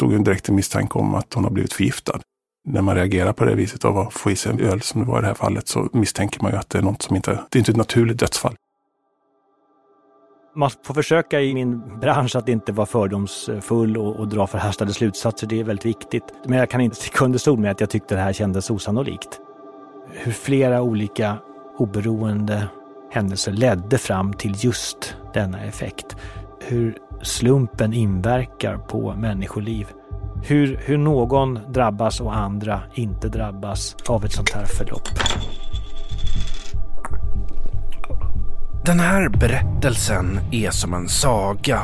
uppstod en direkt misstanke om att hon har blivit förgiftad. När man reagerar på det viset av att få i sig en öl som det var i det här fallet så misstänker man ju att det är något som inte, det är inte ett naturligt dödsfall. Man får försöka i min bransch att inte vara fördomsfull och, och dra förhastade slutsatser. Det är väldigt viktigt. Men jag kan inte sticka under stol med att jag tyckte det här kändes osannolikt. Hur flera olika oberoende händelser ledde fram till just denna effekt. Hur slumpen inverkar på människoliv. Hur, hur någon drabbas och andra inte drabbas av ett sånt här förlopp. Den här berättelsen är som en saga.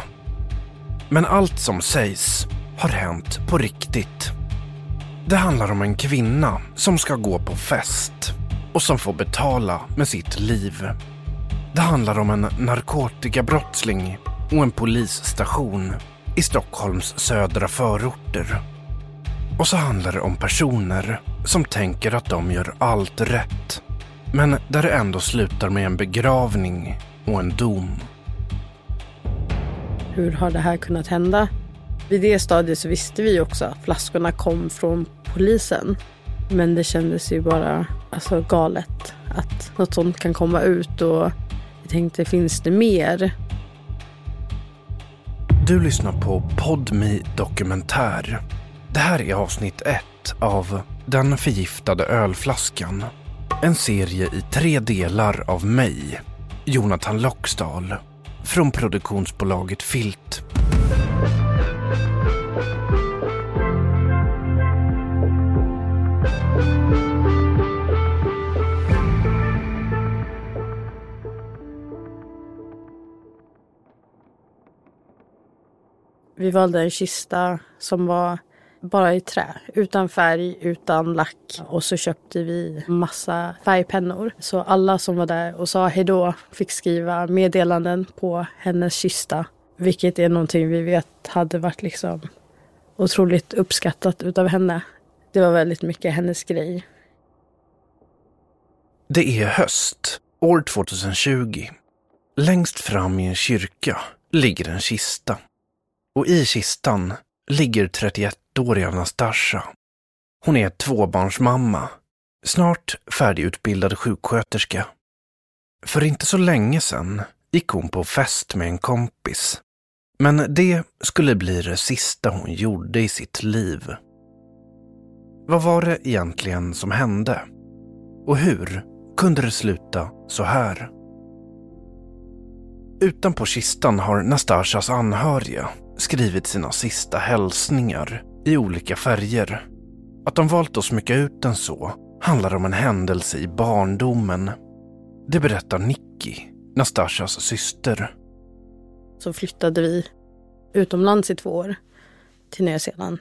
Men allt som sägs har hänt på riktigt. Det handlar om en kvinna som ska gå på fest och som får betala med sitt liv. Det handlar om en narkotikabrottsling och en polisstation i Stockholms södra förorter. Och så handlar det om personer som tänker att de gör allt rätt. Men där det ändå slutar med en begravning och en dom. Hur har det här kunnat hända? Vid det stadiet så visste vi också att flaskorna kom från polisen. Men det kändes ju bara alltså, galet att något sånt kan komma ut och jag tänkte, finns det mer? Du lyssnar på Podmi Dokumentär. Det här är avsnitt ett av Den förgiftade ölflaskan. En serie i tre delar av mig, Jonathan Loxdal, från produktionsbolaget Filt. Vi valde en kista som var bara i trä, utan färg, utan lack. Och så köpte vi massa färgpennor. Så alla som var där och sa hejdå fick skriva meddelanden på hennes kista. Vilket är någonting vi vet hade varit liksom otroligt uppskattat utav henne. Det var väldigt mycket hennes grej. Det är höst, år 2020. Längst fram i en kyrka ligger en kista. Och i kistan ligger 31-åriga Nastasja. Hon är tvåbarnsmamma, snart färdigutbildad sjuksköterska. För inte så länge sedan gick hon på fest med en kompis. Men det skulle bli det sista hon gjorde i sitt liv. Vad var det egentligen som hände? Och hur kunde det sluta så här? Utanpå kistan har Nastasjas anhöriga skrivit sina sista hälsningar i olika färger. Att de valt att smycka ut den så handlar om en händelse i barndomen. Det berättar Nicky, Nastasjas syster. Så flyttade vi utomlands i två år till Nya Zeeland.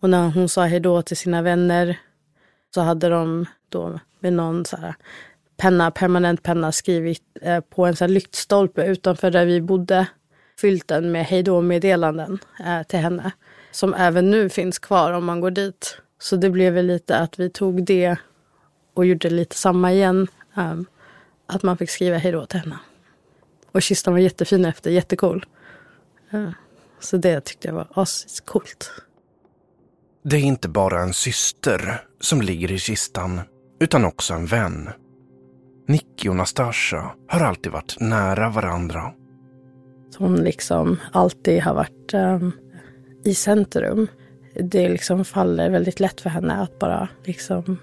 Och när hon sa hej då till sina vänner så hade de då med någon så här penna, permanent penna skrivit eh, på en så här lyktstolpe utanför där vi bodde fyllt den med hejdå-meddelanden eh, till henne. Som även nu finns kvar om man går dit. Så det blev väl lite att vi tog det och gjorde lite samma igen. Eh, att man fick skriva hejdå till henne. Och kistan var jättefin efter, jättecool. Eh, så det tyckte jag var ascoolt. Det är inte bara en syster som ligger i kistan, utan också en vän. Nicky och Nastasha har alltid varit nära varandra. Hon liksom alltid har varit um, i centrum. Det liksom faller väldigt lätt för henne att bara liksom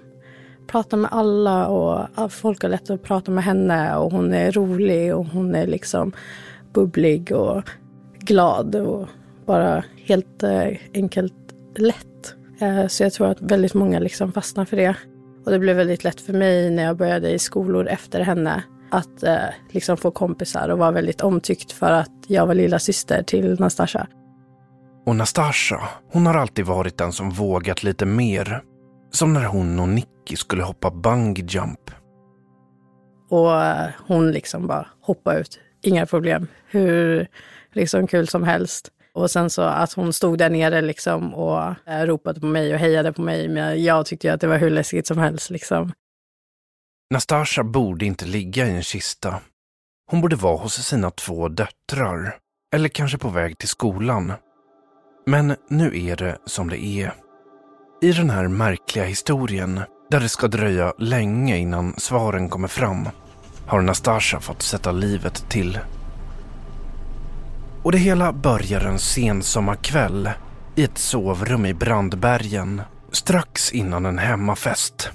prata med alla och folk har lätt att prata med henne och hon är rolig och hon är liksom bubblig och glad och bara helt eh, enkelt lätt. Eh, så jag tror att väldigt många liksom fastnar för det. Och det blev väldigt lätt för mig när jag började i skolor efter henne att eh, liksom få kompisar och vara väldigt omtyckt för att jag var lilla syster till Nastasja. Och Nastasja, hon har alltid varit den som vågat lite mer. Som när hon och Nicky skulle hoppa bungee jump. Och eh, hon liksom bara hoppade ut, inga problem. Hur liksom kul som helst. Och sen så att hon stod där nere liksom och eh, ropade på mig och hejade på mig. Men jag tyckte att det var hur läskigt som helst liksom. Nastasja borde inte ligga i en kista. Hon borde vara hos sina två döttrar. Eller kanske på väg till skolan. Men nu är det som det är. I den här märkliga historien, där det ska dröja länge innan svaren kommer fram, har Nastasja fått sätta livet till. Och det hela börjar en sensommarkväll i ett sovrum i Brandbergen strax innan en hemmafest.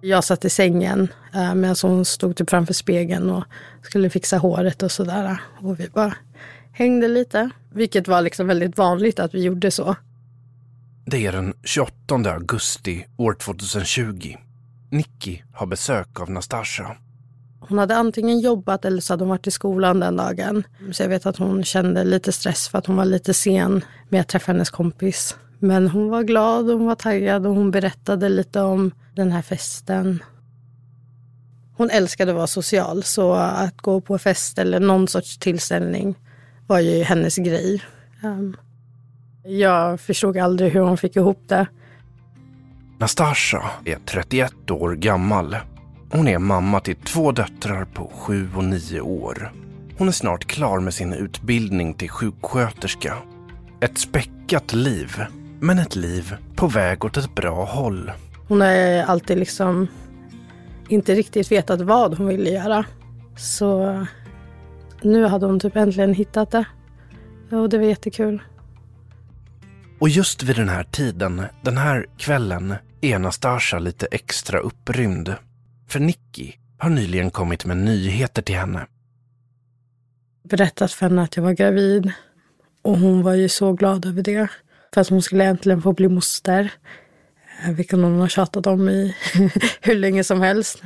Jag satt i sängen äh, medan hon stod typ framför spegeln och skulle fixa håret och sådär. Och vi bara hängde lite, vilket var liksom väldigt vanligt att vi gjorde så. Det är den 28 augusti år 2020. Nicky har besök av Nastasja. Hon hade antingen jobbat eller så hade hon varit i skolan den dagen. Så jag vet att hon kände lite stress för att hon var lite sen med att träffa hennes kompis. Men hon var glad och hon var taggad och hon berättade lite om den här festen. Hon älskade att vara social, så att gå på fest eller någon sorts tillställning var ju hennes grej. Ehm, jag förstod aldrig hur hon fick ihop det. Nastasja är 31 år gammal. Hon är mamma till två döttrar på 7 och 9 år. Hon är snart klar med sin utbildning till sjuksköterska. Ett späckat liv, men ett liv på väg åt ett bra håll. Hon har alltid liksom inte riktigt vetat vad hon ville göra. Så nu hade hon typ äntligen hittat det. Och det var jättekul. Och just vid den här tiden, den här kvällen, är Nastasja lite extra upprymd. För Nicky har nyligen kommit med nyheter till henne. Berättat för henne att jag var gravid. Och hon var ju så glad över det. För att hon skulle äntligen få bli moster. Vilket hon har tjatat om i hur länge som helst.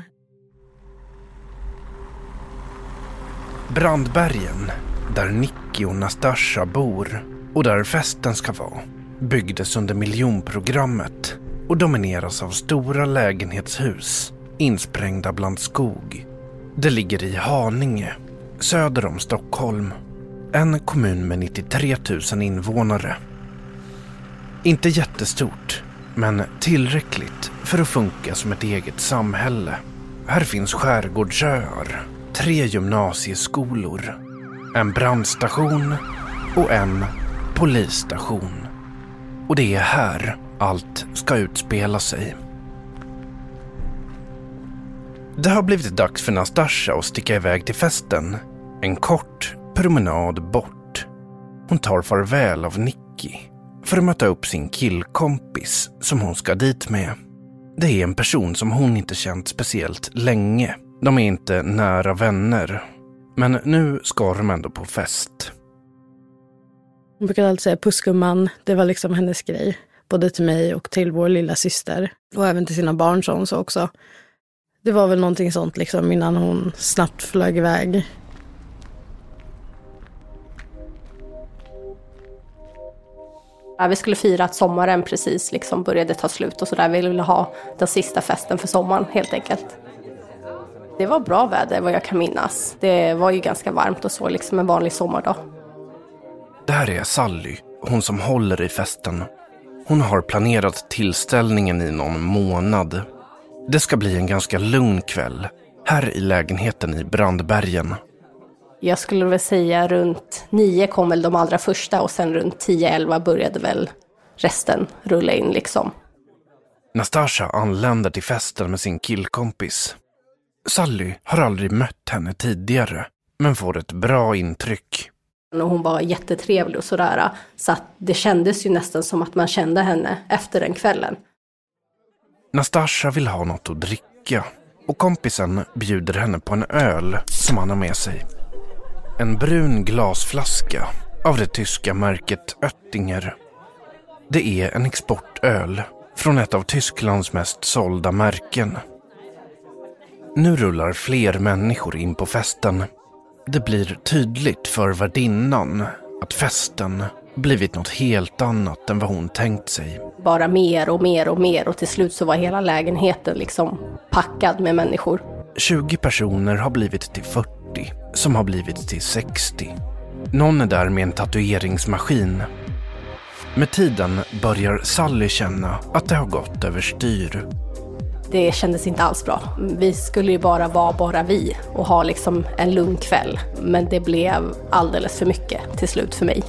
Brandbergen, där Nicky och Nastasja bor och där festen ska vara, byggdes under miljonprogrammet och domineras av stora lägenhetshus insprängda bland skog. Det ligger i Haninge, söder om Stockholm. En kommun med 93 000 invånare. Inte jättestort, men tillräckligt för att funka som ett eget samhälle. Här finns skärgårdsöar, tre gymnasieskolor, en brandstation och en polisstation. Och det är här allt ska utspela sig. Det har blivit dags för Nastasja att sticka iväg till festen. En kort promenad bort. Hon tar farväl av Nicky för att möta upp sin killkompis som hon ska dit med. Det är en person som hon inte känt speciellt länge. De är inte nära vänner. Men nu ska de ändå på fest. Hon brukade alltid säga pussgumman. Det var liksom hennes grej. Både till mig och till vår lilla syster. Och även till sina barn sa hon så också. Det var väl någonting sånt liksom innan hon snabbt flög iväg. Ja, vi skulle fira att sommaren precis liksom började ta slut och sådär. Vi ville ha den sista festen för sommaren helt enkelt. Det var bra väder vad jag kan minnas. Det var ju ganska varmt och så, liksom en vanlig sommardag. Det här är Sally, hon som håller i festen. Hon har planerat tillställningen i någon månad. Det ska bli en ganska lugn kväll, här i lägenheten i Brandbergen. Jag skulle väl säga runt nio kom väl de allra första och sen runt tio, elva började väl resten rulla in liksom. Nastasja anländer till festen med sin killkompis. Sally har aldrig mött henne tidigare, men får ett bra intryck. Och hon var jättetrevlig och sådär. Så att det kändes ju nästan som att man kände henne efter den kvällen. Nastasja vill ha något att dricka och kompisen bjuder henne på en öl som han har med sig. En brun glasflaska av det tyska märket Oettinger. Det är en exportöl från ett av Tysklands mest sålda märken. Nu rullar fler människor in på festen. Det blir tydligt för värdinnan att festen blivit något helt annat än vad hon tänkt sig. Bara mer och mer och mer och till slut så var hela lägenheten liksom packad med människor. 20 personer har blivit till 40, som har blivit till 60. Någon är där med en tatueringsmaskin. Med tiden börjar Sally känna att det har gått överstyr. Det kändes inte alls bra. Vi skulle ju bara vara bara vi och ha liksom en lugn kväll. Men det blev alldeles för mycket till slut för mig.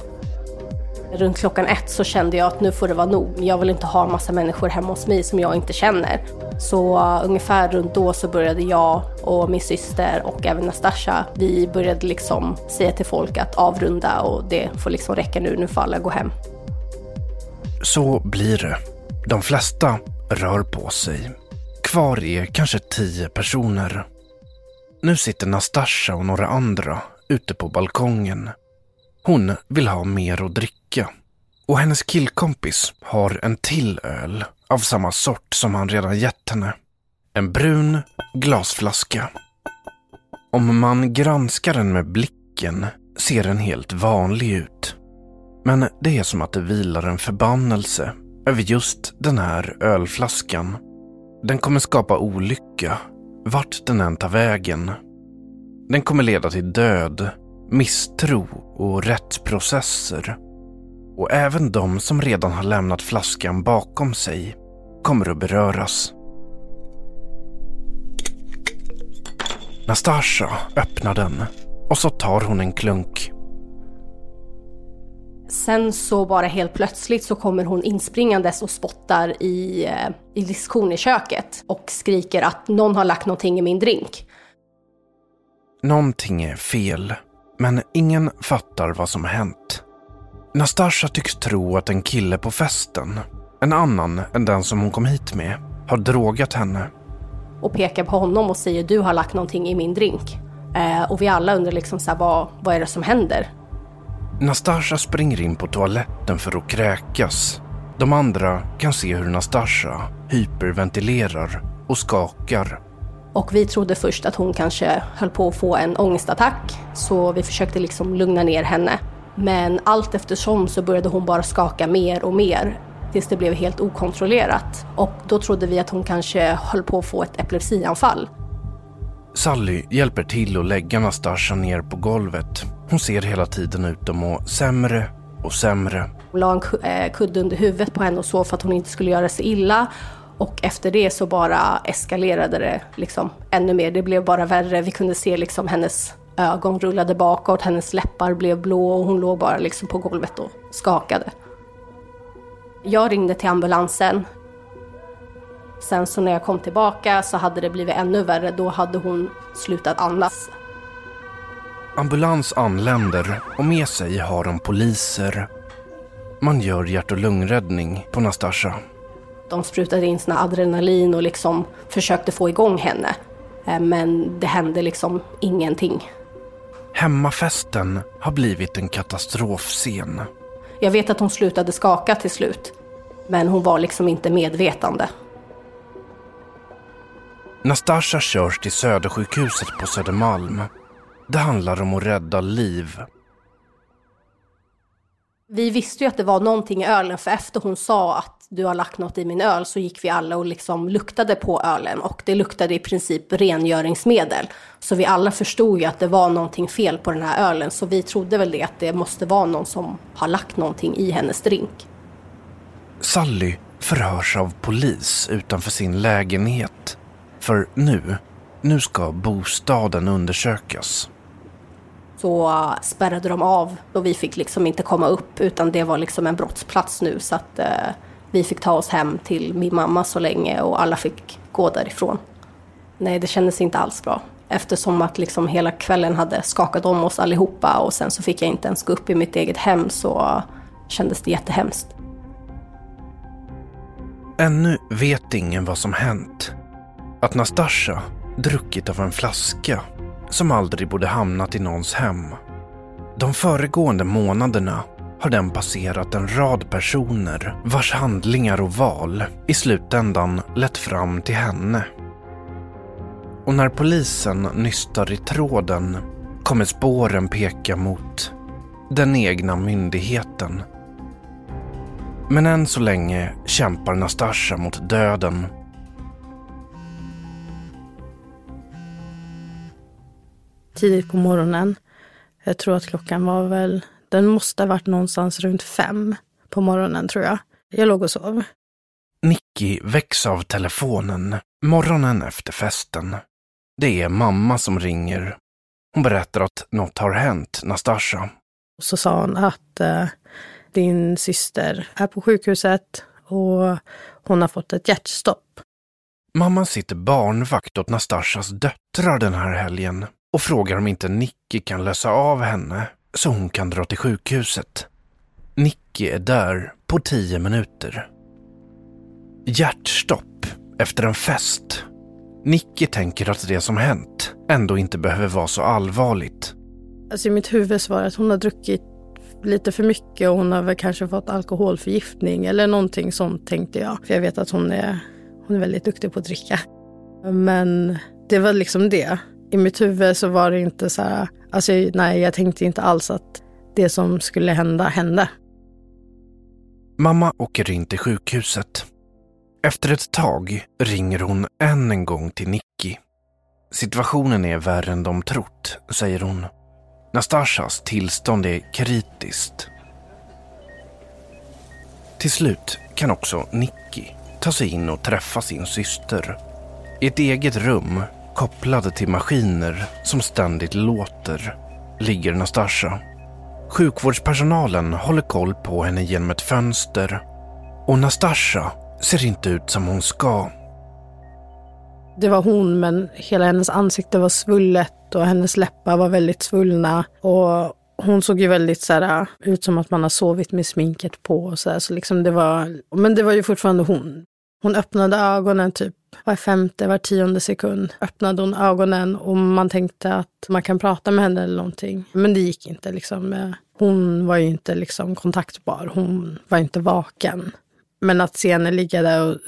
Runt klockan ett så kände jag att nu får det vara nog. Jag vill inte ha en massa människor hemma hos mig som jag inte känner. Så uh, ungefär runt då så började jag och min syster och även Nastasha, vi började liksom säga till folk att avrunda och det får liksom räcka nu, nu får alla gå hem. Så blir det. De flesta rör på sig. Kvar är kanske tio personer. Nu sitter Nastasha och några andra ute på balkongen. Hon vill ha mer att dricka. Och hennes killkompis har en till öl av samma sort som han redan gett henne. En brun glasflaska. Om man granskar den med blicken ser den helt vanlig ut. Men det är som att det vilar en förbannelse över just den här ölflaskan. Den kommer skapa olycka, vart den än tar vägen. Den kommer leda till död, misstro och rättsprocesser. Och även de som redan har lämnat flaskan bakom sig kommer att beröras. Nastasha öppnar den och så tar hon en klunk. Sen så bara helt plötsligt så kommer hon inspringandes och spottar i, eh, i diskon i köket och skriker att någon har lagt någonting i min drink. Någonting är fel, men ingen fattar vad som hänt. Nastasha tycks tro att en kille på festen, en annan än den som hon kom hit med, har drogat henne. Och pekar på honom och säger du har lagt någonting i min drink. Eh, och vi alla undrar liksom så här, vad, vad är det som händer? Nastasha springer in på toaletten för att kräkas. De andra kan se hur Nastasha hyperventilerar och skakar. Och vi trodde först att hon kanske höll på att få en ångestattack, så vi försökte liksom lugna ner henne. Men allt eftersom så började hon bara skaka mer och mer tills det blev helt okontrollerat. Och då trodde vi att hon kanske höll på att få ett epilepsianfall. Sally hjälper till att lägga Nastasha ner på golvet. Hon ser hela tiden ut att må sämre och sämre. Hon la en eh, kudde under huvudet på henne och så för att hon inte skulle göra sig illa. Och efter det så bara eskalerade det liksom ännu mer. Det blev bara värre. Vi kunde se liksom hennes ögon rullade bakåt, hennes läppar blev blå och hon låg bara liksom på golvet och skakade. Jag ringde till ambulansen. Sen så när jag kom tillbaka så hade det blivit ännu värre. Då hade hon slutat andas. Ambulans anländer och med sig har de poliser. Man gör hjärt och lungräddning på Nastasha. De sprutade in sina adrenalin och liksom försökte få igång henne. Eh, Men det hände liksom ingenting. Hemmafesten har blivit en katastrofscen. Jag vet att hon slutade skaka till slut. Men hon var liksom inte medvetande. Nastasha körs till Södersjukhuset på Södermalm. Det handlar om att rädda liv. Vi visste ju att det var någonting i ölen för efter hon sa att du har lagt något i min öl så gick vi alla och liksom luktade på ölen och det luktade i princip rengöringsmedel. Så vi alla förstod ju att det var någonting fel på den här ölen så vi trodde väl det att det måste vara någon som har lagt någonting i hennes drink. Sally förhörs av polis utanför sin lägenhet. För nu, nu ska bostaden undersökas. Så uh, spärrade de av och vi fick liksom inte komma upp utan det var liksom en brottsplats nu så att uh, vi fick ta oss hem till min mamma så länge och alla fick gå därifrån. Nej, det kändes inte alls bra eftersom att liksom hela kvällen hade skakat om oss allihopa och sen så fick jag inte ens gå upp i mitt eget hem så kändes det jättehemskt. Ännu vet ingen vad som hänt. Att Nastasha druckit av en flaska som aldrig borde hamnat i någons hem. De föregående månaderna har den passerat en rad personer vars handlingar och val i slutändan lett fram till henne. Och när polisen nystar i tråden kommer spåren peka mot den egna myndigheten. Men än så länge kämpar Nastasha mot döden tidigt på morgonen. Jag tror att klockan var väl, den måste ha varit någonstans runt fem på morgonen tror jag. Jag låg och sov. Nicky väcks av telefonen morgonen efter festen. Det är mamma som ringer. Hon berättar att något har hänt Nastasja. Så sa hon att eh, din syster är på sjukhuset och hon har fått ett hjärtstopp. Mamman sitter barnvakt åt Nastasjas döttrar den här helgen och frågar om inte Nicky kan lösa av henne så hon kan dra till sjukhuset. Nicky är där på tio minuter. Hjärtstopp efter en fest. Nicky tänker att det som hänt ändå inte behöver vara så allvarligt. Alltså I mitt huvud så var det att hon har druckit lite för mycket och hon har väl kanske fått alkoholförgiftning eller någonting sånt tänkte jag. För jag vet att hon är, hon är väldigt duktig på att dricka. Men det var liksom det. I mitt huvud så var det inte så här, alltså nej jag tänkte inte alls att det som skulle hända hände. Mamma åker in till sjukhuset. Efter ett tag ringer hon än en gång till Nicky. Situationen är värre än de trott, säger hon. Nastasjas tillstånd är kritiskt. Till slut kan också Nicky ta sig in och träffa sin syster. I ett eget rum, kopplade till maskiner som ständigt låter, ligger Nastasja. Sjukvårdspersonalen håller koll på henne genom ett fönster och Nastasja ser inte ut som hon ska. Det var hon, men hela hennes ansikte var svullet och hennes läppar var väldigt svullna. Och hon såg ju väldigt så här, äh, ut som att man har sovit med sminket på. Och så, här, så liksom det var, men det var ju fortfarande hon. Hon öppnade ögonen typ var femte, var tionde sekund. Öppnade hon ögonen och man tänkte att man kan prata med henne eller någonting. Men det gick inte. Liksom. Eh, hon var ju inte liksom kontaktbar. Hon var inte vaken. Men att se henne ligga där och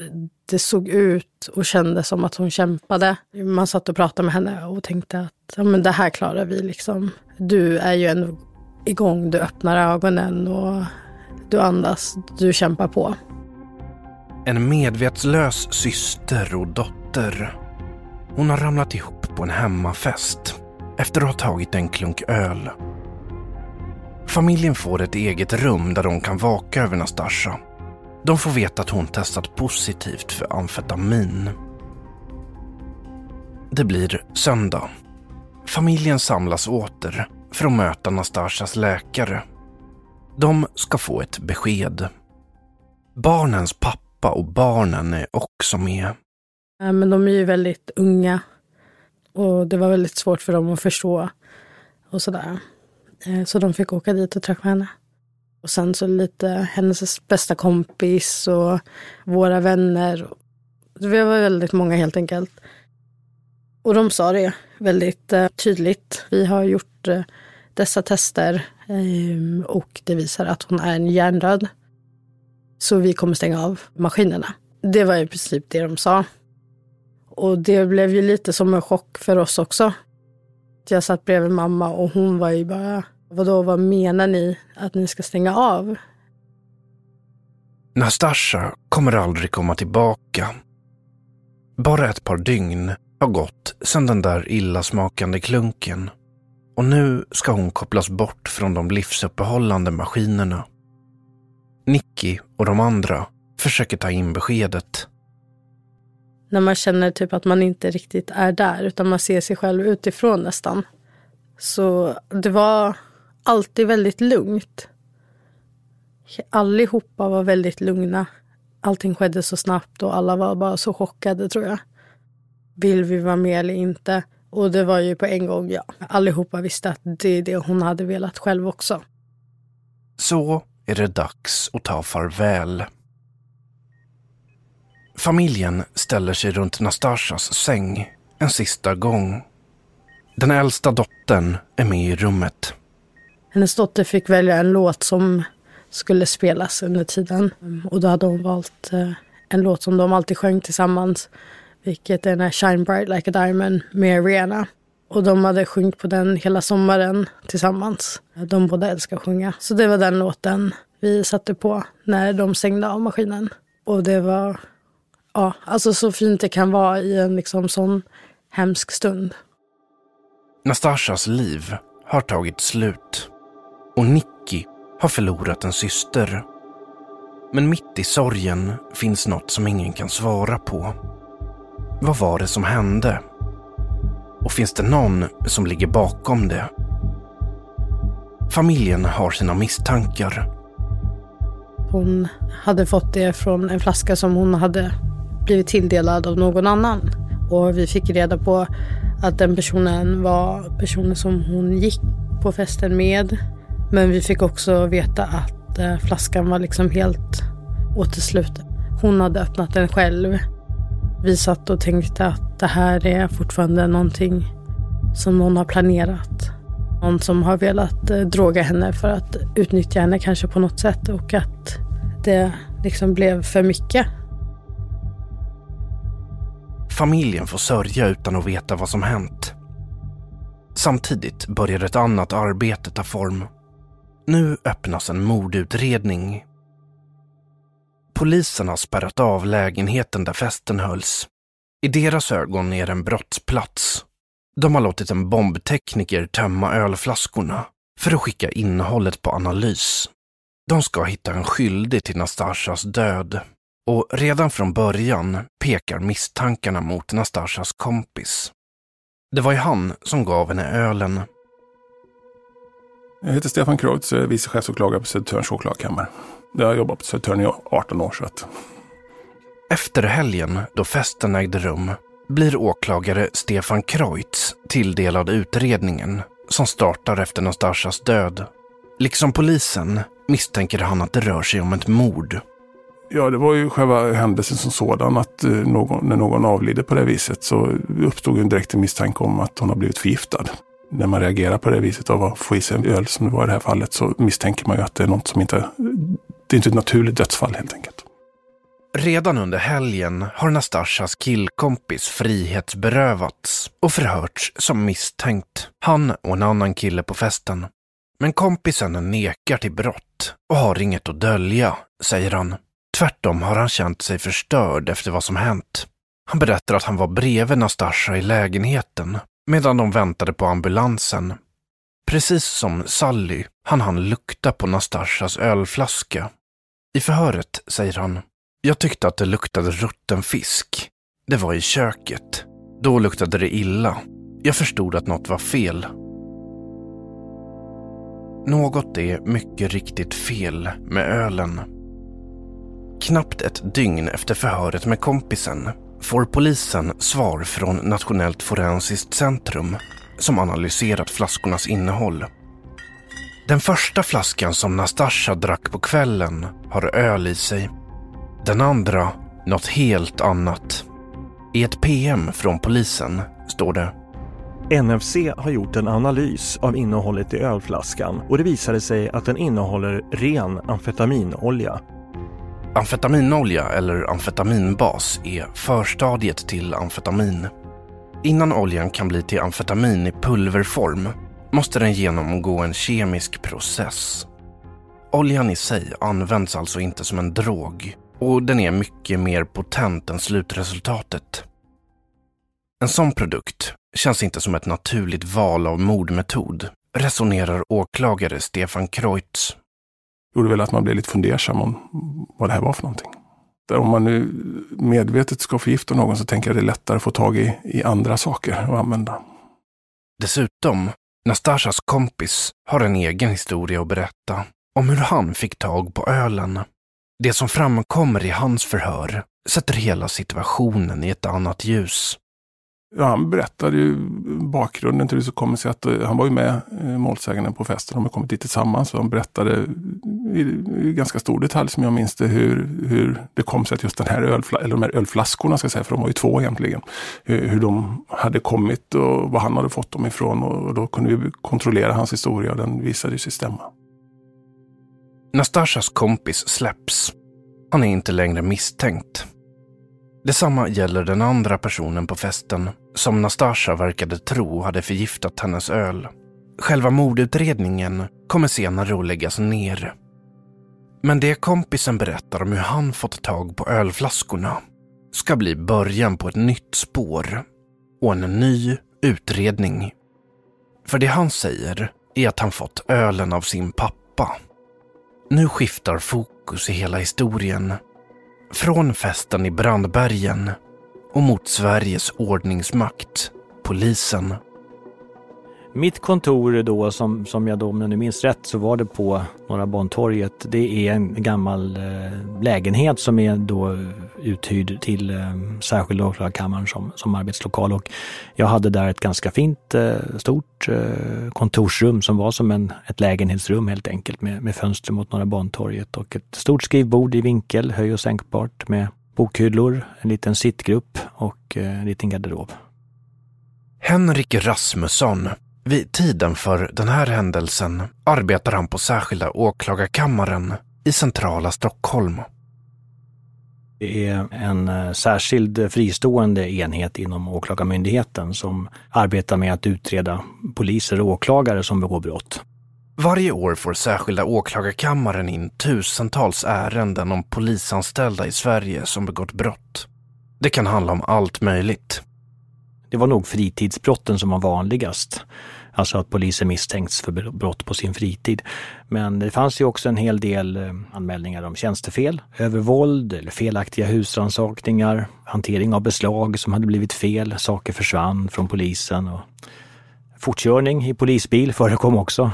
det såg ut och kändes som att hon kämpade. Man satt och pratade med henne och tänkte att ja, men det här klarar vi. Liksom. Du är ju ändå igång, du öppnar ögonen och du andas, du kämpar på. En medvetslös syster och dotter. Hon har ramlat ihop på en hemmafest efter att ha tagit en klunk öl. Familjen får ett eget rum där de kan vaka över Nastasja de får veta att hon testat positivt för amfetamin. Det blir söndag. Familjen samlas åter för att möta Nastasjas läkare. De ska få ett besked. Barnens pappa och barnen är också med. Men de är ju väldigt unga och det var väldigt svårt för dem att förstå och sådär. Eh, så de fick åka dit och träffa henne. Och sen så lite hennes bästa kompis och våra vänner. Vi var väldigt många helt enkelt. Och de sa det väldigt eh, tydligt. Vi har gjort eh, dessa tester ehm, och det visar att hon är en hjärndöd. Så vi kommer stänga av maskinerna. Det var i princip det de sa. Och det blev ju lite som en chock för oss också. Jag satt bredvid mamma och hon var ju bara Vadå, vad menar ni att ni ska stänga av? Nastasja kommer aldrig komma tillbaka. Bara ett par dygn har gått sedan den där illasmakande klunken. Och nu ska hon kopplas bort från de livsuppehållande maskinerna. Nicky och de andra försöker ta in beskedet. När man känner typ att man inte riktigt är där, utan man ser sig själv utifrån nästan. Så det var alltid väldigt lugnt. Allihopa var väldigt lugna. Allting skedde så snabbt och alla var bara så chockade tror jag. Vill vi vara med eller inte? Och det var ju på en gång, ja. Allihopa visste att det är det hon hade velat själv också. Så är det dags att ta farväl. Familjen ställer sig runt Nastasjas säng en sista gång. Den äldsta dottern är med i rummet. Hennes dotter fick välja en låt som skulle spelas under tiden. Och då hade hon valt eh, en låt som de alltid sjöng tillsammans. Vilket är den här Shine Bright Like a Diamond med Rihanna. Och de hade sjungit på den hela sommaren tillsammans. De båda älskar att sjunga. Så det var den låten vi satte på när de stängde av maskinen. Och det var ja, alltså så fint det kan vara i en liksom sån hemsk stund. Nastashas liv har tagit slut och Nicky har förlorat en syster. Men mitt i sorgen finns något som ingen kan svara på. Vad var det som hände? Och finns det någon som ligger bakom det? Familjen har sina misstankar. Hon hade fått det från en flaska som hon hade blivit tilldelad av någon annan. Och vi fick reda på att den personen var personen som hon gick på festen med. Men vi fick också veta att eh, flaskan var liksom helt återsluten. Hon hade öppnat den själv. Vi satt och tänkte att det här är fortfarande någonting som någon har planerat. Någon som har velat eh, droga henne för att utnyttja henne kanske på något sätt och att det liksom blev för mycket. Familjen får sörja utan att veta vad som hänt. Samtidigt börjar ett annat arbete ta form. Nu öppnas en mordutredning. Polisen har spärrat av lägenheten där festen hölls. I deras ögon är det en brottsplats. De har låtit en bombtekniker tömma ölflaskorna för att skicka innehållet på analys. De ska hitta en skyldig till Nastashas död och redan från början pekar misstankarna mot Nastashas kompis. Det var ju han som gav henne ölen. Jag heter Stefan Kreutz och är vice chefsåklagare på Södertörns åklagarkammare. Jag har jobbat på Södertörn i 18 år. Så att... Efter helgen då festen ägde rum blir åklagare Stefan Kreutz tilldelad utredningen som startar efter Nastashas död. Liksom polisen misstänker han att det rör sig om ett mord. Ja, det var ju själva händelsen som sådan att eh, någon, när någon avlider på det viset så uppstod en direkt misstanke om att hon har blivit förgiftad. När man reagerar på det viset av att få i sig en öl som det var i det här fallet så misstänker man ju att det är något som inte, det är inte ett naturligt dödsfall helt enkelt. Redan under helgen har Nastashas killkompis frihetsberövats och förhörts som misstänkt. Han och en annan kille på festen. Men kompisen nekar till brott och har inget att dölja, säger han. Tvärtom har han känt sig förstörd efter vad som hänt. Han berättar att han var bredvid Nastasha i lägenheten medan de väntade på ambulansen. Precis som Sally han han lukta på Nastashas ölflaska. I förhöret säger han, jag tyckte att det luktade rutten fisk. Det var i köket. Då luktade det illa. Jag förstod att något var fel. Något är mycket riktigt fel med ölen. Knappt ett dygn efter förhöret med kompisen får polisen svar från Nationellt forensiskt centrum som analyserat flaskornas innehåll. Den första flaskan som Nastasja drack på kvällen har öl i sig. Den andra något helt annat. I ett PM från polisen står det NFC har gjort en analys av innehållet i ölflaskan och det visade sig att den innehåller ren amfetaminolja. Amfetaminolja eller amfetaminbas är förstadiet till amfetamin. Innan oljan kan bli till amfetamin i pulverform måste den genomgå en kemisk process. Oljan i sig används alltså inte som en drog och den är mycket mer potent än slutresultatet. En sån produkt känns inte som ett naturligt val av mordmetod, resonerar åklagare Stefan Kreutz. gjorde väl att man blev lite fundersam om vad det här var för någonting. Om man nu medvetet ska förgifta någon så tänker jag det är lättare att få tag i, i andra saker att använda. Dessutom, Nastashas kompis har en egen historia att berätta om hur han fick tag på ölen. Det som framkommer i hans förhör sätter hela situationen i ett annat ljus. Ja, han berättade ju bakgrunden till hur det kommer sig att eh, han var ju med eh, målsäganden på festen. De har kommit dit tillsammans och han berättade i, i ganska stor detalj som jag minns det hur, hur det kom sig att just den här ölfla, eller de här ölflaskorna, ska jag säga, för de var ju två egentligen, hur, hur de hade kommit och var han hade fått dem ifrån och, och då kunde vi kontrollera hans historia och den visade sig stämma. Nastashas kompis släpps. Han är inte längre misstänkt. Detsamma gäller den andra personen på festen som Nastasha verkade tro hade förgiftat hennes öl. Själva mordutredningen kommer senare att läggas ner. Men det kompisen berättar om hur han fått tag på ölflaskorna ska bli början på ett nytt spår och en ny utredning. För det han säger är att han fått ölen av sin pappa. Nu skiftar fokus i hela historien. Från festen i Brandbergen och mot Sveriges ordningsmakt, polisen. Mitt kontor då, som, som jag då, om jag nu minns rätt, så var det på Norra Bantorget. Det är en gammal eh, lägenhet som är då uthyrd till eh, särskilda åklagarkammaren som, som arbetslokal. Och jag hade där ett ganska fint, eh, stort eh, kontorsrum som var som en, ett lägenhetsrum helt enkelt med, med fönster mot Norra Bantorget och ett stort skrivbord i vinkel, höj och sänkbart med bokhyllor, en liten sittgrupp och eh, en liten garderob. Henrik Rasmusson vid tiden för den här händelsen arbetar han på särskilda åklagarkammaren i centrala Stockholm. Det är en eh, särskild fristående enhet inom Åklagarmyndigheten som arbetar med att utreda poliser och åklagare som begår brott. Varje år får särskilda åklagarkammaren in tusentals ärenden om polisanställda i Sverige som begått brott. Det kan handla om allt möjligt. Det var nog fritidsbrotten som var vanligast. Alltså att poliser misstänkts för brott på sin fritid. Men det fanns ju också en hel del eh, anmälningar om tjänstefel, övervåld eller felaktiga husrannsakningar, hantering av beslag som hade blivit fel, saker försvann från polisen och fortkörning i polisbil förekom också.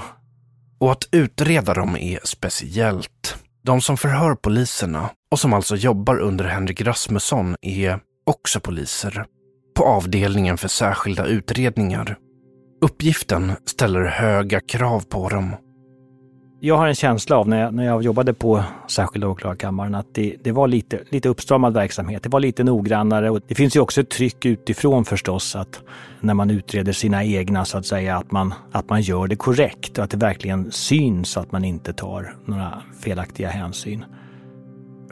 Och att utreda dem är speciellt. De som förhör poliserna och som alltså jobbar under Henrik Rasmusson är också poliser på avdelningen för särskilda utredningar Uppgiften ställer höga krav på dem. Jag har en känsla av när jag, när jag jobbade på särskilda åklagarkammaren att det, det var lite, lite uppstramad verksamhet. Det var lite noggrannare och det finns ju också ett tryck utifrån förstås att när man utreder sina egna så att säga att man, att man gör det korrekt och att det verkligen syns att man inte tar några felaktiga hänsyn.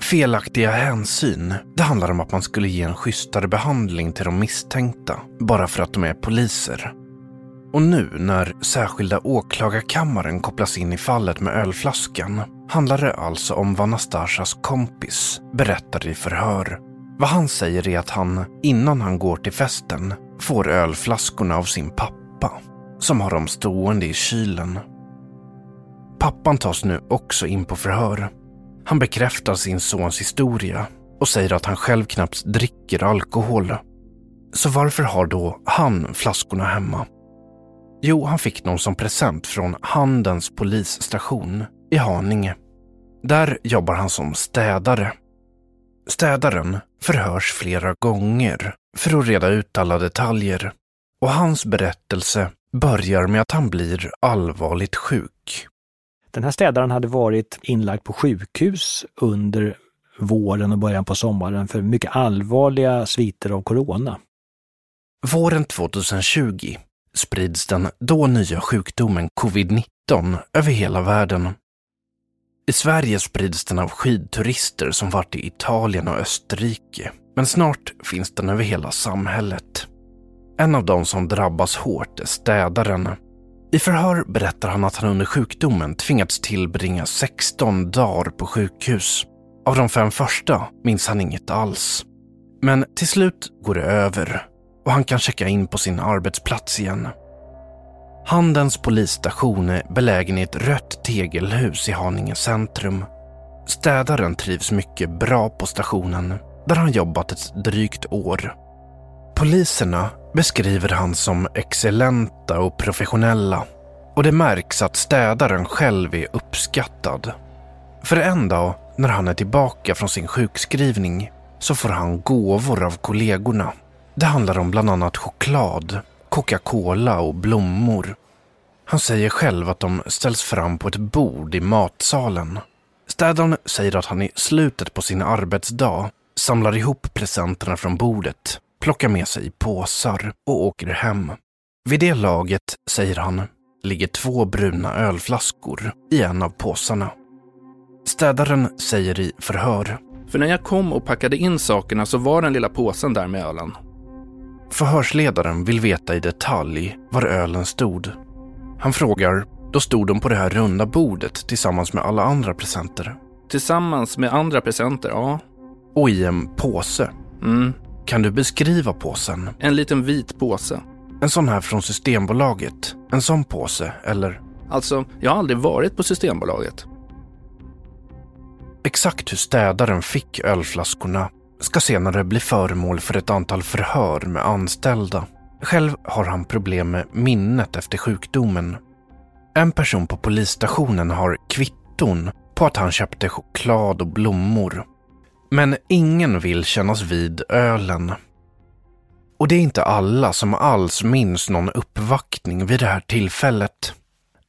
Felaktiga hänsyn, det handlar om att man skulle ge en schysstare behandling till de misstänkta bara för att de är poliser. Och nu när särskilda åklagarkammaren kopplas in i fallet med ölflaskan handlar det alltså om vad Nastasjas kompis berättar i förhör. Vad han säger är att han, innan han går till festen, får ölflaskorna av sin pappa, som har dem stående i kylen. Pappan tas nu också in på förhör. Han bekräftar sin sons historia och säger att han själv knappt dricker alkohol. Så varför har då han flaskorna hemma? Jo, han fick dem som present från Handens polisstation i Haninge. Där jobbar han som städare. Städaren förhörs flera gånger för att reda ut alla detaljer och hans berättelse börjar med att han blir allvarligt sjuk. Den här städaren hade varit inlagd på sjukhus under våren och början på sommaren för mycket allvarliga sviter av corona. Våren 2020 sprids den då nya sjukdomen covid-19 över hela världen. I Sverige sprids den av skidturister som varit i Italien och Österrike, men snart finns den över hela samhället. En av de som drabbas hårt är städaren. I förhör berättar han att han under sjukdomen tvingats tillbringa 16 dagar på sjukhus. Av de fem första minns han inget alls. Men till slut går det över och han kan checka in på sin arbetsplats igen. Handens polisstation är belägen i ett rött tegelhus i Haninge centrum. Städaren trivs mycket bra på stationen, där han jobbat ett drygt år. Poliserna beskriver han som excellenta och professionella och det märks att städaren själv är uppskattad. För en dag, när han är tillbaka från sin sjukskrivning, så får han gåvor av kollegorna. Det handlar om bland annat choklad, Coca-Cola och blommor. Han säger själv att de ställs fram på ett bord i matsalen. Städaren säger att han i slutet på sin arbetsdag samlar ihop presenterna från bordet, plockar med sig påsar och åker hem. Vid det laget, säger han, ligger två bruna ölflaskor i en av påsarna. Städaren säger i förhör. För när jag kom och packade in sakerna så var den lilla påsen där med ölen. Förhörsledaren vill veta i detalj var ölen stod. Han frågar, då stod de på det här runda bordet tillsammans med alla andra presenter. Tillsammans med andra presenter, ja. Och i en påse. Mm. Kan du beskriva påsen? En liten vit påse. En sån här från Systembolaget? En sån påse, eller? Alltså, jag har aldrig varit på Systembolaget. Exakt hur städaren fick ölflaskorna ska senare bli föremål för ett antal förhör med anställda. Själv har han problem med minnet efter sjukdomen. En person på polisstationen har kvitton på att han köpte choklad och blommor. Men ingen vill kännas vid ölen. Och det är inte alla som alls minns någon uppvaktning vid det här tillfället.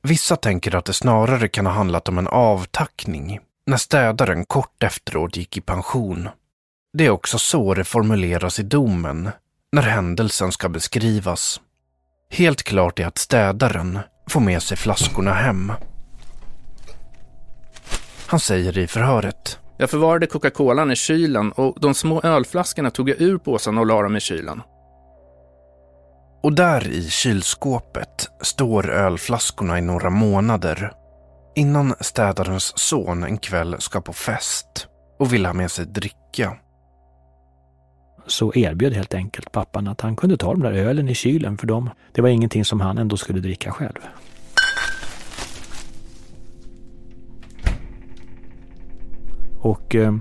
Vissa tänker att det snarare kan ha handlat om en avtackning när städaren kort efteråt gick i pension. Det är också så det formuleras i domen när händelsen ska beskrivas. Helt klart är att städaren får med sig flaskorna hem. Han säger i förhöret. Jag förvarade Coca-Colan i kylen och de små ölflaskorna tog jag ur påsen och la dem i kylen. Och där i kylskåpet står ölflaskorna i några månader innan städarens son en kväll ska på fest och vill ha med sig dricka. Så erbjöd helt enkelt pappan att han kunde ta de där ölen i kylen för dem. Det var ingenting som han ändå skulle dricka själv. Och eh,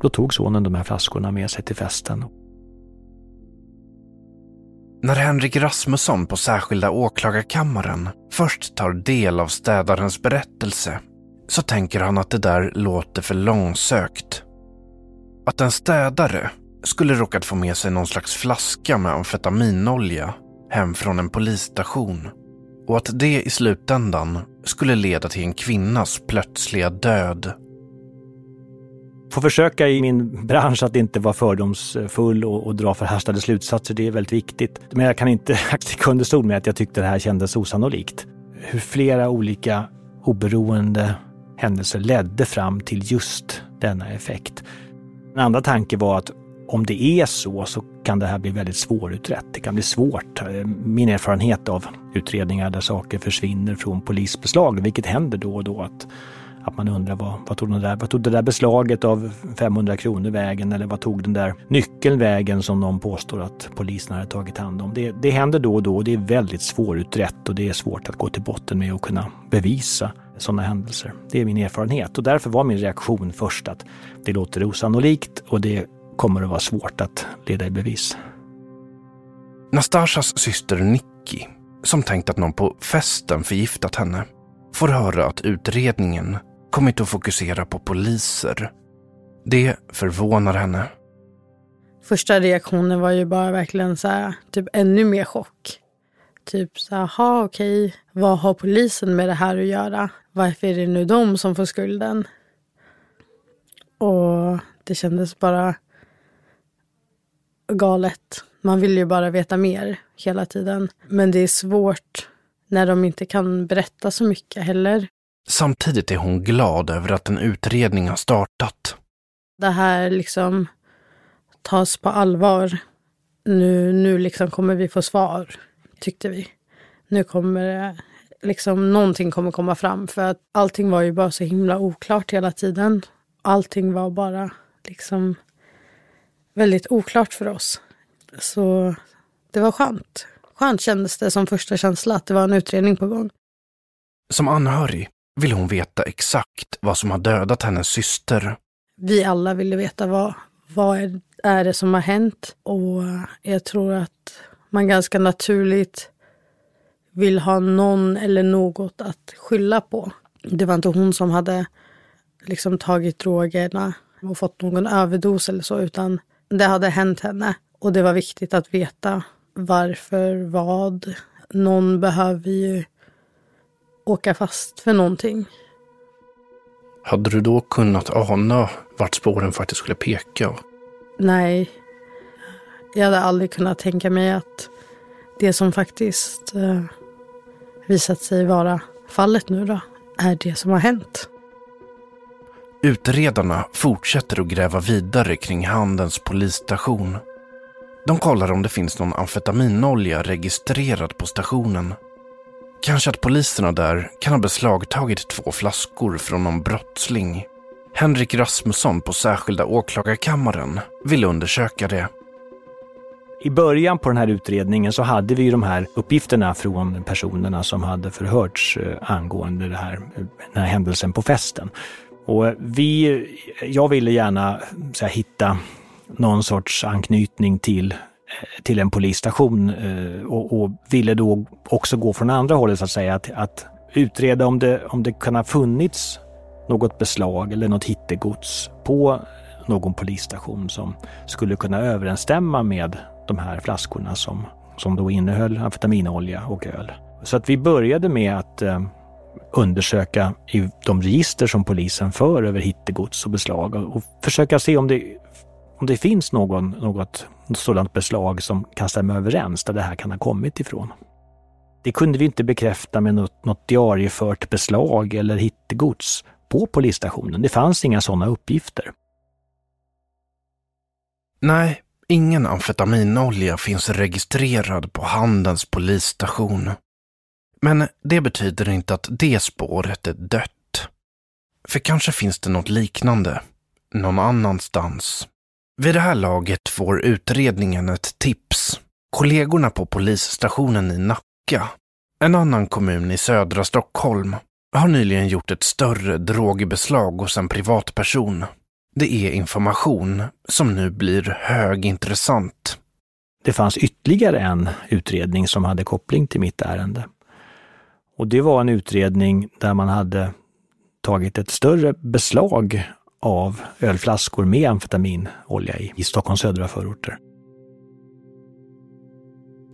då tog sonen de här flaskorna med sig till festen. När Henrik Rasmusson på särskilda åklagarkammaren först tar del av städarens berättelse så tänker han att det där låter för långsökt. Att en städare skulle råkat få med sig någon slags flaska med amfetaminolja hem från en polisstation och att det i slutändan skulle leda till en kvinnas plötsliga död får försöka i min bransch att inte vara fördomsfull och, och dra förhastade slutsatser. Det är väldigt viktigt. Men jag kan inte sticka under stol med att jag tyckte det här kändes osannolikt. Hur flera olika oberoende händelser ledde fram till just denna effekt. En andra tanke var att om det är så, så kan det här bli väldigt svårutrett. Det kan bli svårt. Eh, min erfarenhet av utredningar där saker försvinner från polisbeslag, vilket händer då och då, att att man undrar vad, vad, tog den där, vad tog det där beslaget av 500 kronor vägen eller vad tog den där nyckeln vägen som de påstår att polisen hade tagit hand om. Det, det händer då och då och det är väldigt svårutrett och det är svårt att gå till botten med och kunna bevisa sådana händelser. Det är min erfarenhet och därför var min reaktion först att det låter osannolikt och det kommer att vara svårt att leda i bevis. Nastashas syster Nicky, som tänkt att någon på festen förgiftat henne, får höra att utredningen kommit att fokusera på poliser. Det förvånar henne. Första reaktionen var ju bara verkligen så här, typ ännu mer chock. Typ så här, aha, okej, vad har polisen med det här att göra? Varför är det nu de som får skulden? Och det kändes bara galet. Man vill ju bara veta mer hela tiden. Men det är svårt när de inte kan berätta så mycket heller. Samtidigt är hon glad över att en utredning har startat. Det här liksom tas på allvar. Nu, nu liksom kommer vi få svar, tyckte vi. Nu kommer det, liksom någonting kommer komma fram. För att allting var ju bara så himla oklart hela tiden. Allting var bara liksom väldigt oklart för oss. Så det var skönt. Skönt kändes det som första känsla att det var en utredning på gång. Som anhörig vill hon veta exakt vad som har dödat hennes syster. Vi alla ville veta vad, vad är det som har hänt och jag tror att man ganska naturligt vill ha någon eller något att skylla på. Det var inte hon som hade liksom tagit drogerna och fått någon överdos eller så, utan det hade hänt henne. Och det var viktigt att veta varför, vad. Någon behöver ju åka fast för någonting. Hade du då kunnat ana vart spåren faktiskt skulle peka? Nej. Jag hade aldrig kunnat tänka mig att det som faktiskt eh, visat sig vara fallet nu då, är det som har hänt. Utredarna fortsätter att gräva vidare kring Handens polisstation. De kollar om det finns någon amfetaminolja registrerad på stationen. Kanske att poliserna där kan ha beslagtagit två flaskor från någon brottsling. Henrik Rasmusson på särskilda åklagarkammaren vill undersöka det. I början på den här utredningen så hade vi de här uppgifterna från personerna som hade förhörts eh, angående det här, eh, den här händelsen på festen. Och vi, jag ville gärna så här, hitta någon sorts anknytning till, eh, till en polisstation eh, och, och, ville då också gå från andra hållet så att säga. Att, att utreda om det, om det kan ha funnits något beslag eller något hittegods på någon polisstation som skulle kunna överensstämma med de här flaskorna som, som då innehöll amfetaminolja och öl. Så att vi började med att eh, undersöka i de register som polisen för över hittegods och beslag och försöka se om det, om det finns någon, något sådant beslag som kan stämma överens där det här kan ha kommit ifrån. Det kunde vi inte bekräfta med något, något diariefört beslag eller hittegods på polisstationen. Det fanns inga sådana uppgifter. Nej, ingen amfetaminolja finns registrerad på Handens polisstation. Men det betyder inte att det spåret är dött. För kanske finns det något liknande någon annanstans. Vid det här laget får utredningen ett tips. Kollegorna på polisstationen i Nacka, en annan kommun i södra Stockholm, har nyligen gjort ett större drogbeslag hos en privatperson. Det är information som nu blir högintressant. Det fanns ytterligare en utredning som hade koppling till mitt ärende. Och det var en utredning där man hade tagit ett större beslag av ölflaskor med amfetaminolja i, i Stockholms södra förorter.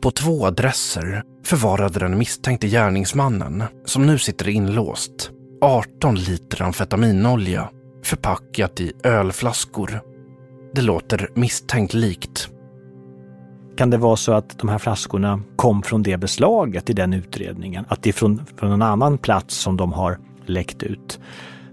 På två adresser förvarade den misstänkte gärningsmannen, som nu sitter inlåst, 18 liter amfetaminolja förpackat i ölflaskor. Det låter misstänkt likt. Kan det vara så att de här flaskorna kom från det beslaget i den utredningen? Att det är från, från en annan plats som de har läckt ut?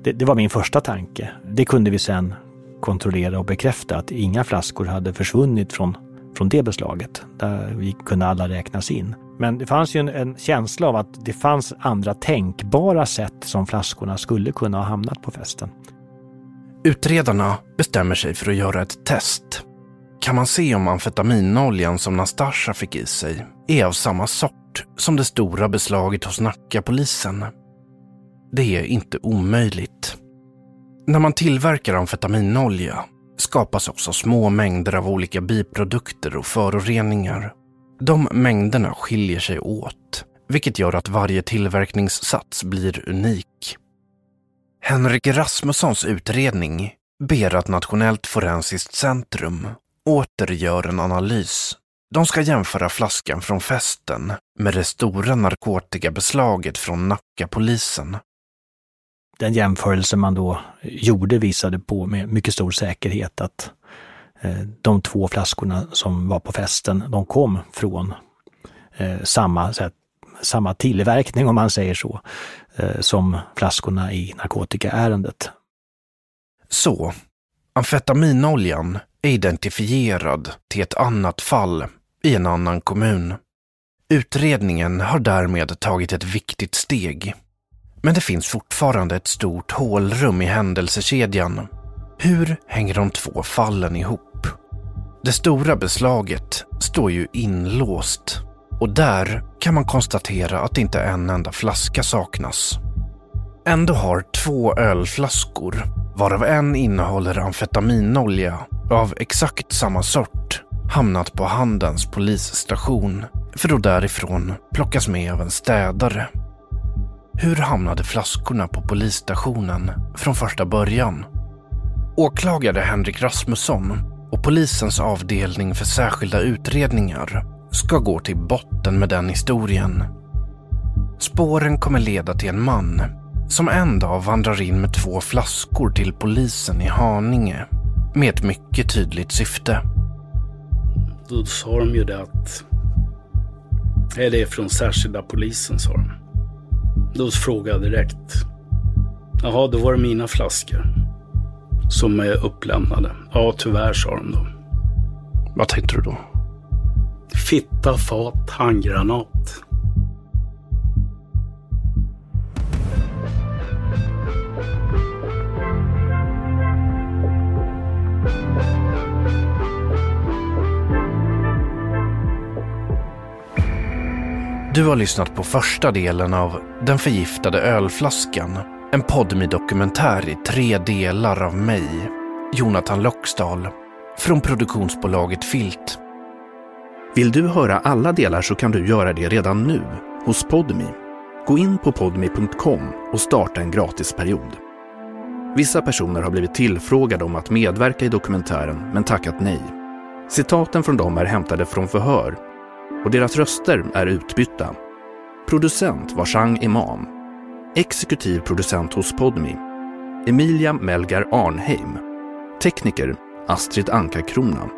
Det, det var min första tanke. Det kunde vi sen kontrollera och bekräfta att inga flaskor hade försvunnit från, från det beslaget. Där vi kunde alla räknas in. Men det fanns ju en, en, känsla av att det fanns andra tänkbara sätt som flaskorna skulle kunna ha hamnat på festen. Utredarna bestämmer sig för att göra ett test. Kan man se om amfetaminoljan som Nastasja fick i sig är av samma sort som det stora beslaget hos Nackapolisen? Det är inte omöjligt. När man tillverkar amfetaminolja skapas också små mängder av olika biprodukter och föroreningar. De mängderna skiljer sig åt, vilket gör att varje tillverkningssats blir unik. Henrik Rasmussons utredning ber att Nationellt forensiskt centrum åter gör en analys. De ska jämföra flaskan från festen med det stora narkotikabeslaget från Nackapolisen. Den jämförelse man då gjorde visade på med mycket stor säkerhet att eh, de två flaskorna som var på festen, de kom från eh, samma, samma tillverkning om man säger så, eh, som flaskorna i narkotikaärendet. Så, amfetaminoljan identifierad till ett annat fall i en annan kommun. Utredningen har därmed tagit ett viktigt steg. Men det finns fortfarande ett stort hålrum i händelsekedjan. Hur hänger de två fallen ihop? Det stora beslaget står ju inlåst och där kan man konstatera att inte en enda flaska saknas. Ändå har två ölflaskor, varav en innehåller amfetaminolja av exakt samma sort, hamnat på Handens polisstation för att därifrån plockas med av en städare. Hur hamnade flaskorna på polisstationen från första början? Åklagare Henrik Rasmusson och polisens avdelning för särskilda utredningar ska gå till botten med den historien. Spåren kommer leda till en man som en dag vandrar in med två flaskor till polisen i Haninge med ett mycket tydligt syfte. Då sa de ju det att är det är från särskilda polisen, sa de. Då frågade jag direkt. Jaha, då var det mina flaskor som är upplämnade. Ja, tyvärr, sa de då. Vad tänkte du då? Fitta, fat, handgranat. Du har lyssnat på första delen av Den förgiftade ölflaskan En podmi dokumentär i tre delar av mig, Jonathan Loxdal, från produktionsbolaget Filt. Vill du höra alla delar så kan du göra det redan nu hos Podmi. Gå in på podmi.com och starta en gratisperiod. Vissa personer har blivit tillfrågade om att medverka i dokumentären men tackat nej. Citaten från dem är hämtade från förhör och deras röster är utbytta. Producent var Chang Imam. Exekutiv producent hos Podmi. Emilia Melgar Arnheim. Tekniker Astrid Anka Krona.